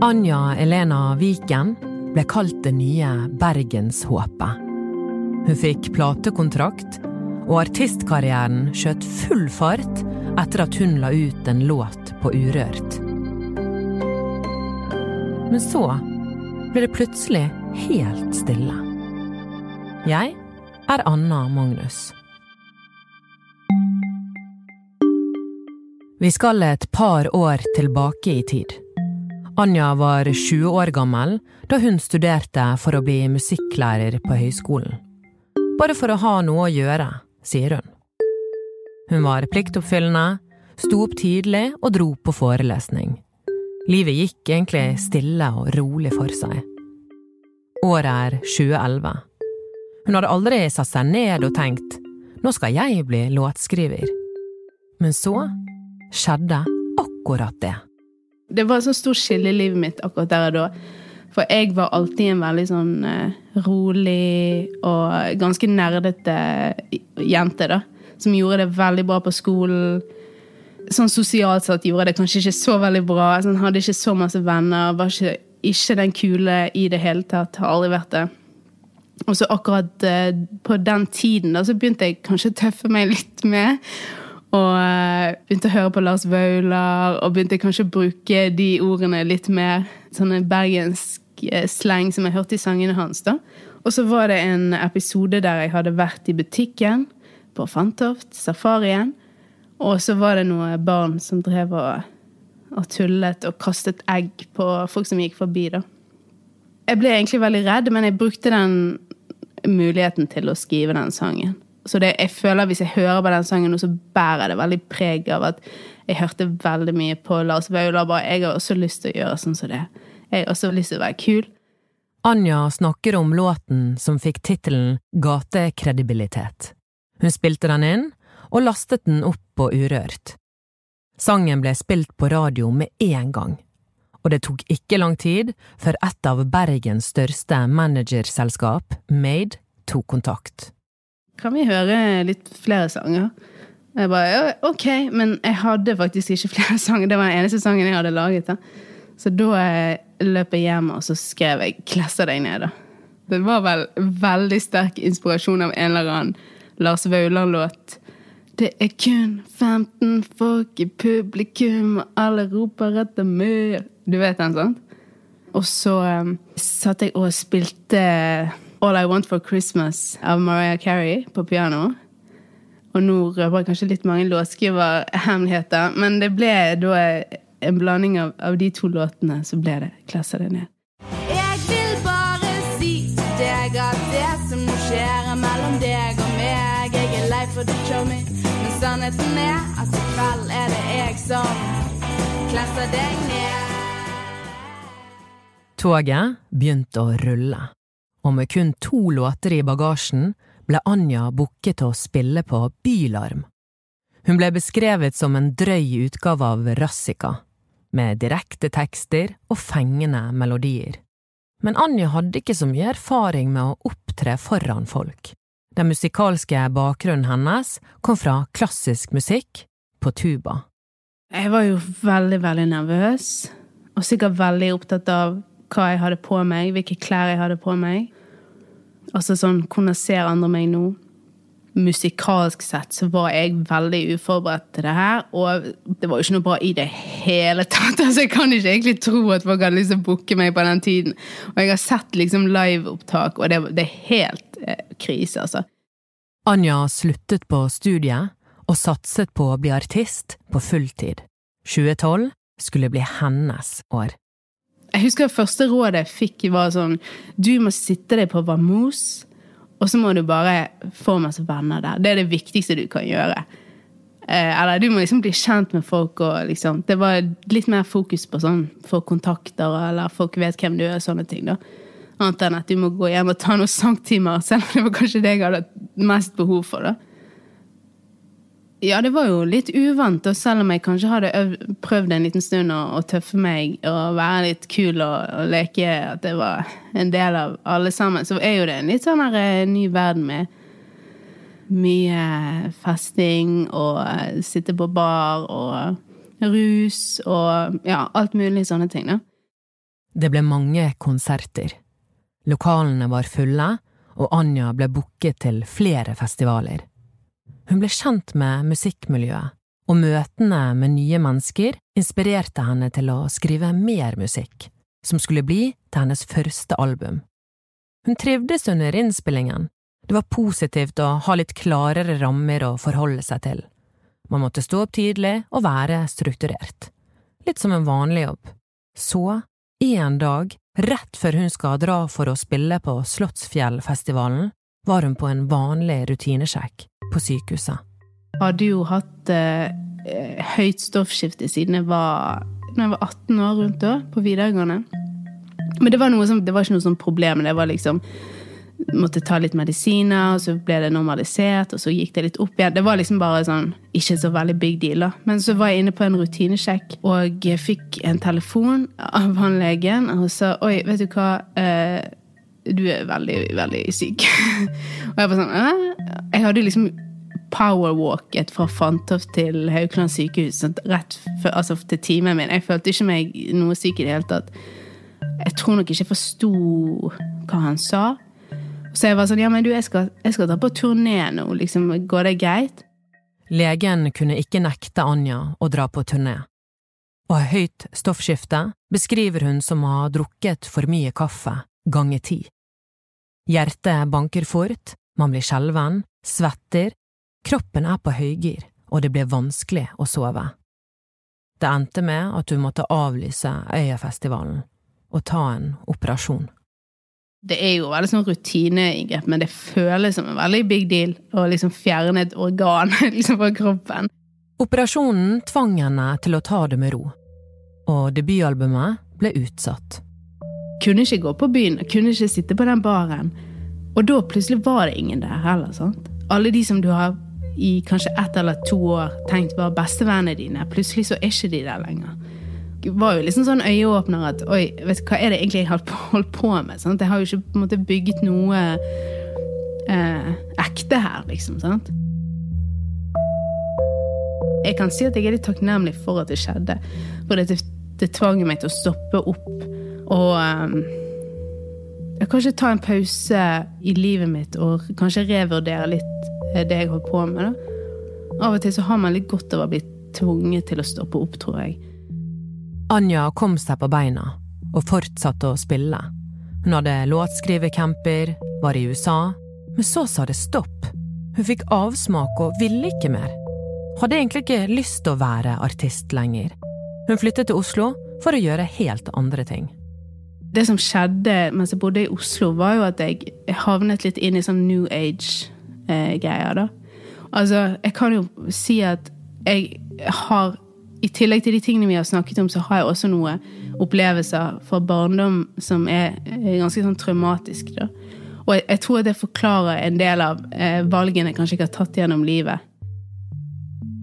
Anja Elena Viken ble kalt det nye Bergenshåpet. Hun fikk platekontrakt, og artistkarrieren skjøt full fart etter at hun la ut en låt på Urørt. Men så ble det plutselig helt stille. Jeg er Anna Magnus. Vi skal et par år tilbake i tid. Anja var 20 år gammel da hun studerte for å bli musikklærer på høyskolen. Bare for å ha noe å gjøre, sier hun. Hun var pliktoppfyllende, sto opp tidlig og dro på forelesning. Livet gikk egentlig stille og rolig for seg. Året er 2011. Hun hadde aldri satt seg ned og tenkt nå skal jeg bli låtskriver. Men så skjedde akkurat det. Det var et sånt stort skille i livet mitt akkurat der og da. For jeg var alltid en veldig sånn eh, rolig og ganske nerdete jente, da. Som gjorde det veldig bra på skolen. Sånn sosialt sett gjorde det kanskje ikke så veldig bra. Sånn, hadde ikke så masse venner. Var ikke, ikke den kule i det hele tatt. Har aldri vært det. Og så akkurat eh, på den tiden da, så begynte jeg kanskje å tøffe meg litt med. Og eh, begynte å høre på Lars Vaular, og begynte kanskje å bruke de ordene litt mer. sånn bergensk slang sleng som jeg hørte i sangene hans. da. Og så var det en episode der jeg hadde vært i butikken på Fantoft, Safarien. Og så var det noen barn som drev og, og tullet og kastet egg på folk som gikk forbi. da. Jeg ble egentlig veldig redd, men jeg brukte den muligheten til å skrive den sangen. Så det, jeg føler Hvis jeg hører på den sangen nå, så bærer det veldig preg av at jeg hørte veldig mye på Lars Vaular. Jeg har også lyst til å gjøre sånn som det. Jeg har også lyst til å være kul. Anja snakker om låten som fikk tittelen Gatekredibilitet. Hun spilte den inn, og lastet den opp på Urørt. Sangen ble spilt på radio med en gang, og det tok ikke lang tid før et av Bergens største managerselskap, Made, tok kontakt. Kan vi høre litt flere sanger? Og Jeg bare, ok, Men jeg hadde faktisk ikke flere sanger. Det var den eneste sangen jeg hadde laget. da. Så da eh, løp jeg hjem og så skrev jeg 'Klesser deg ned'. da. Det var vel veldig sterk inspirasjon av en eller annen Lars Vaular-låt. Det er kun 15 folk i publikum, og alle roper etter mer. Du vet den, sant? Og så um, satt jeg og spilte All I Want for Christmas av Mariah Carey på piano. Og nå røper jeg kanskje litt mange låtskriverhemmeligheter, men det ble da en blanding av, av de to låtene, så ble det 'Klasser det ned'. Jeg vil bare si til deg at det som nå skjer er mellom deg og meg. Jeg er lei for det, show men sannheten er at i kveld er det jeg som klasser deg ned. Toget begynte å rulle, og med kun to låter i bagasjen ble Anja booket til å spille på Bylarm. Hun ble beskrevet som en drøy utgave av Rassika, med direkte tekster og fengende melodier. Men Anja hadde ikke så mye erfaring med å opptre foran folk. Den musikalske bakgrunnen hennes kom fra klassisk musikk på tuba. Jeg var jo veldig, veldig nervøs, og sikkert veldig opptatt av hva jeg hadde på meg, hvilke klær jeg hadde på meg. Altså sånn, hvordan ser andre meg nå? Musikalsk sett så var jeg veldig uforberedt til det her, og det var jo ikke noe bra i det hele tatt. Altså, jeg kan ikke egentlig tro at folk hadde lyst til å booke meg på den tiden. Og jeg har sett liksom liveopptak, og det, det er helt eh, krise, altså. Anja sluttet på studiet og satset på å bli artist på fulltid. 2012 skulle bli hennes år. Jeg husker første rådet jeg fikk, var sånn Du må sitte deg på Vamos, og så må du bare få masse venner der. Det er det viktigste du kan gjøre. Eh, eller du må liksom bli kjent med folk og liksom Det var litt mer fokus på sånn få kontakter, eller folk vet hvem du er, sånne ting, da. Annet enn at du må gå hjem og ta noen sangtimer, selv om det var kanskje det jeg hadde mest behov for, da. Ja, det var jo litt uvant, og selv om jeg kanskje hadde øvd, prøvd en liten stund å, å tøffe meg og være litt kul og, og, leke at det var en del av alle sammen, så er jo det en litt sånn her eh, ny verden med mye festing og uh, sitte på bar og rus og ja, alt mulig sånne ting, da. Det ble mange konserter. Lokalene var fulle, og Anja ble booket til flere festivaler. Hun ble kjent med musikkmiljøet, og møtene med nye mennesker inspirerte henne til å skrive mer musikk, som skulle bli til hennes første album. Hun trivdes under innspillingen, det var positivt å ha litt klarere rammer å forholde seg til. Man måtte stå opp tidlig og være strukturert. Litt som en vanlig jobb. Så, en dag, rett før hun skal dra for å spille på Slottsfjellfestivalen, var hun på en vanlig rutinesjekk på sykehuset. Hadde jo hatt eh, høyt stoffskifte siden jeg var, jeg var 18 år rundt da, på videregående. Men det var, som, det var ikke noe sånn problem. Det var liksom måtte ta litt medisiner, og så ble det normalisert, og så gikk det litt opp igjen. Det var liksom bare sånn ikke så veldig big deal, da. Men så var jeg inne på en rutinesjekk, og jeg fikk en telefon av han legen, og sa oi, vet du hva, eh, du er veldig, veldig syk. og jeg var sånn Æ? Jeg hadde liksom powerwalket fra Fantoft til Haukeland sykehus sånn, rett for, altså til timen min. Jeg følte ikke meg noe syk i det hele tatt. Jeg tror nok ikke jeg forsto hva han sa. Så jeg var sånn, ja, men du, jeg skal, jeg skal dra på turné nå, liksom, går det greit? Legen kunne ikke nekte Anja å dra på turné. Å ha høyt stoffskifte beskriver hun som å ha drukket for mye kaffe ganger ti. Hjertet banker fort, man blir skjelven, svetter, kroppen er på høygir, og det blir vanskelig å sove. Det endte med at hun måtte avlyse Øyafestivalen og ta en operasjon det er jo veldig sånn rutineinngrep, men det føles som en veldig big deal å liksom fjerne et organ liksom fra kroppen. Operasjonen tvang henne til å ta det med ro, og debutalbumet ble utsatt. Kunne ikke gå på byen, kunne ikke sitte på den baren. Og da plutselig var det ingen der heller. sant? Alle de som du har i kanskje ett eller to år tenkt var bestevennene dine, plutselig så er ikke de der lenger Det var jo liksom sånn øyeåpner at oi, vet du, hva er det egentlig jeg har holdt på med? Sant? Jeg har jo ikke på en måte bygget noe eh, ekte her, liksom. sant? Jeg kan si at jeg er litt takknemlig for at det skjedde. For det, det tvang meg til å stoppe opp og um, jeg Kanskje ta en pause i livet mitt og kanskje revurdere litt eh, det jeg holder på med. da. Av og til så har man litt godt av å bli tvunget til å stoppe opp, tror jeg. Anja kom seg på beina og fortsatte å spille. Hun hadde låtskrivecamper, var i USA, men så sa det stopp. Hun fikk avsmak og ville ikke mer. Hadde egentlig ikke lyst til å være artist lenger. Hun flyttet til Oslo for å gjøre helt andre ting. Det som skjedde mens jeg bodde i Oslo, var jo at jeg havnet litt inn i sånn New Age-greier, da. Altså, jeg kan jo si at jeg har i tillegg til de tingene vi har snakket om, så har jeg også noen opplevelser fra barndom som er, ganske sånn traumatisk, Da. Og jeg, jeg, tror det forklarer en del av eh, valgene jeg kanskje ikke har tatt gjennom livet.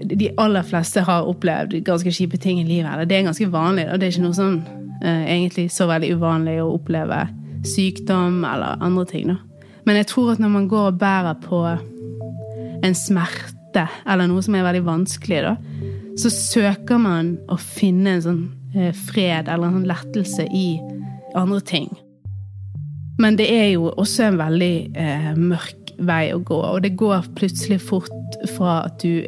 De aller fleste har opplevd ganske kjipe ting i livet. Det er ganske vanlig. Da. Det er ikke noe sånn eh, egentlig så veldig uvanlig å oppleve sykdom eller andre ting. Da. Men jeg tror at når man går og bærer på en smerte eller noe som er veldig vanskelig, da, så søker man å finne en sånn eh, fred eller en sånn lettelse i andre ting. Men det er jo også en veldig eh, mørk vei å gå, og det går plutselig fort fra at du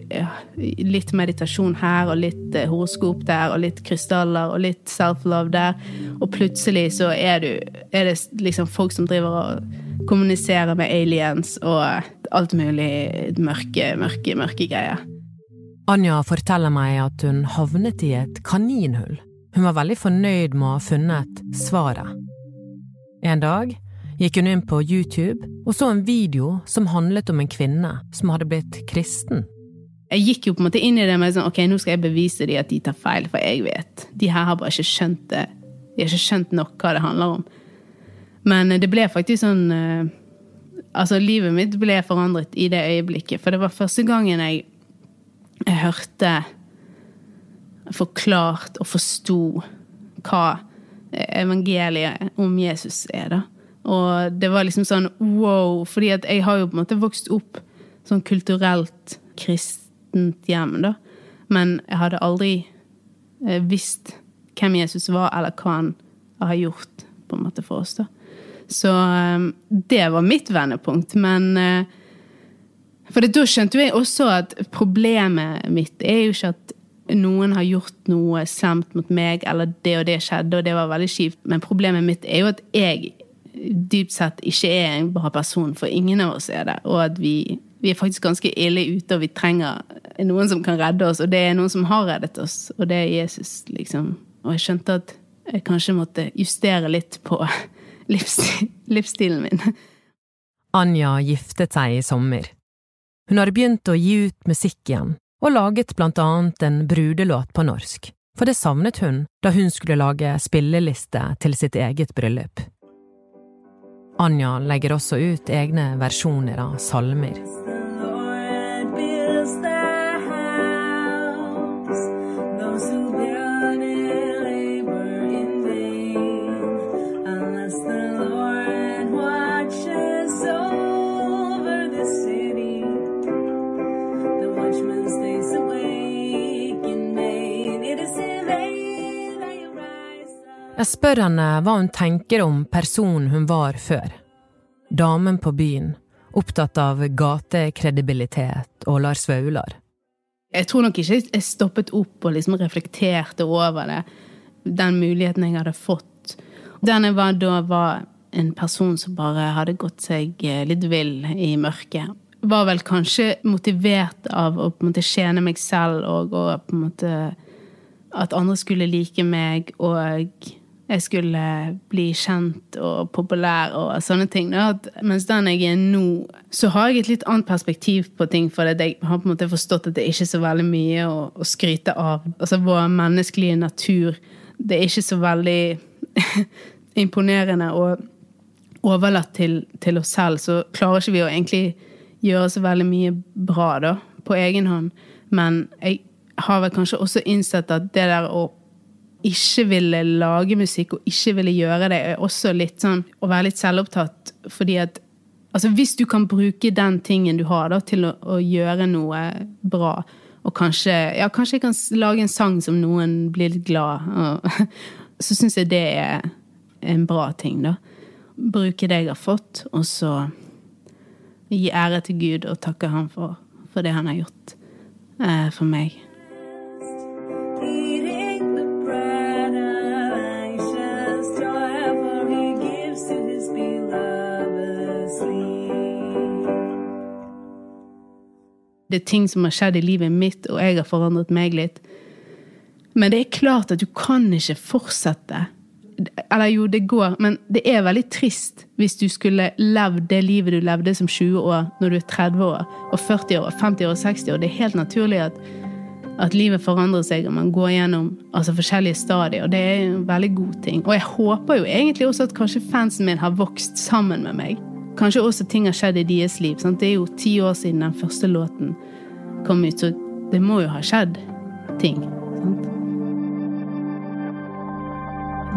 Litt meditasjon her, og litt eh, horoskop der, og litt krystaller, og litt self-love der, og plutselig så er du Er det liksom folk som driver og kommuniserer med aliens og alt mulig mørke, mørke, mørke greier. Anja forteller meg at hun havnet i et kaninhull. Hun var veldig fornøyd med å ha funnet svaret. En dag gikk hun inn på YouTube og så en video som handlet om en kvinne som hadde blitt kristen. Jeg gikk jo på en måte inn i det med sånn, ok, nå skal jeg bevise dem at de tar feil, for jeg vet. De her har bare ikke skjønt det. De har ikke skjønt nok hva det handler om. Men det ble faktisk sånn eh, Altså, livet mitt ble forandret i det øyeblikket. For det var første gangen jeg jeg hørte forklart og forsto hva evangeliet om Jesus er, da. Og det var liksom sånn wow, fordi at jeg har jo på en måte vokst opp sånn kulturelt kristent hjem, da. Men jeg hadde aldri eh, visst hvem Jesus var, eller hva han har gjort på en måte for oss. da. Så eh, det var mitt vendepunkt. Men eh, For da skjønte jeg også at problemet mitt er jo ikke at noen har gjort noe slemt mot meg, eller det og det skjedde, og det var veldig kjipt. Men problemet mitt er jo at jeg dypt sett ikke er en bra person, for ingen av oss er det. Og at vi, vi er faktisk ganske ille ute, og vi trenger noen som kan redde oss. Og det er noen som har reddet oss, og det er Jesus, liksom. Og jeg skjønte at jeg kanskje måtte justere litt på livsstilen min. Anja giftet seg i sommer. Hun har begynt å gi ut musikk igjen, og laget blant annet en brudelåt på norsk, for det savnet hun da hun skulle lage spilleliste til sitt eget bryllup. Anja legger også ut egne versjoner av salmer. Jeg spør henne hva hun tenker om personen hun var før. Damen på byen, opptatt av gatekredibilitet og Lars Vaular. Jeg tror nok ikke jeg stoppet opp og liksom reflekterte over det. Den muligheten jeg hadde fått. Den jeg var da, var en person som bare hadde gått seg eh, litt vill i mørket. Var vel kanskje motivert av å på en måte tjene meg selv og, og på en måte at andre skulle like meg og jeg skulle bli kjent og populær og sånne ting. mens den jeg er nå, så har jeg et litt annet perspektiv på ting. For jeg har på en måte forstått at det er ikke så veldig mye å, å skryte av. Altså Vår menneskelige natur. Det er ikke så veldig imponerende og overlatt til, til, oss selv. Så klarer ikke vi å egentlig gjøre så veldig mye bra da, på egen hånd. Men jeg har vel kanskje også innsett at det der å ikke ville lage musikk og ikke ville gjøre det, er også litt sånn å være litt selvopptatt. Fordi at altså hvis du kan bruke den tingen du har, da, til å, å gjøre noe bra, og kanskje, ja, kanskje jeg kan lage en sang som noen blir litt glad og, Så syns jeg det er en bra ting, da. Bruke det jeg har fått, og så gi ære til Gud og takke ham for, for det han har gjort eh, for meg. Det er ting som har skjedd i livet mitt, og jeg har forandret meg litt. Men det er klart at du kan ikke fortsette. Eller jo, det går, men det er veldig trist hvis du skulle levd det livet du levde som 20 år når du er 30 år, og 40 år, 50 år, 60 år. Det er helt naturlig at, at livet forandrer seg, og man går gjennom altså, forskjellige stadier. Og det er en veldig god ting. Og jeg håper jo egentlig også at kanskje fansen min har vokst sammen med meg. Kanskje også ting har skjedd i deres liv. Sant? Det er jo ti år siden den første låten kom ut, så det må jo ha skjedd ting. Sant?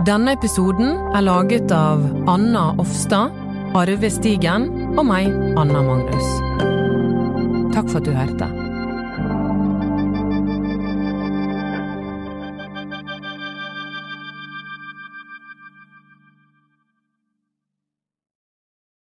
Denne episoden er laget av Anna Offstad, Arve Stigen og meg, Anna Magnus. Takk for at du hørte.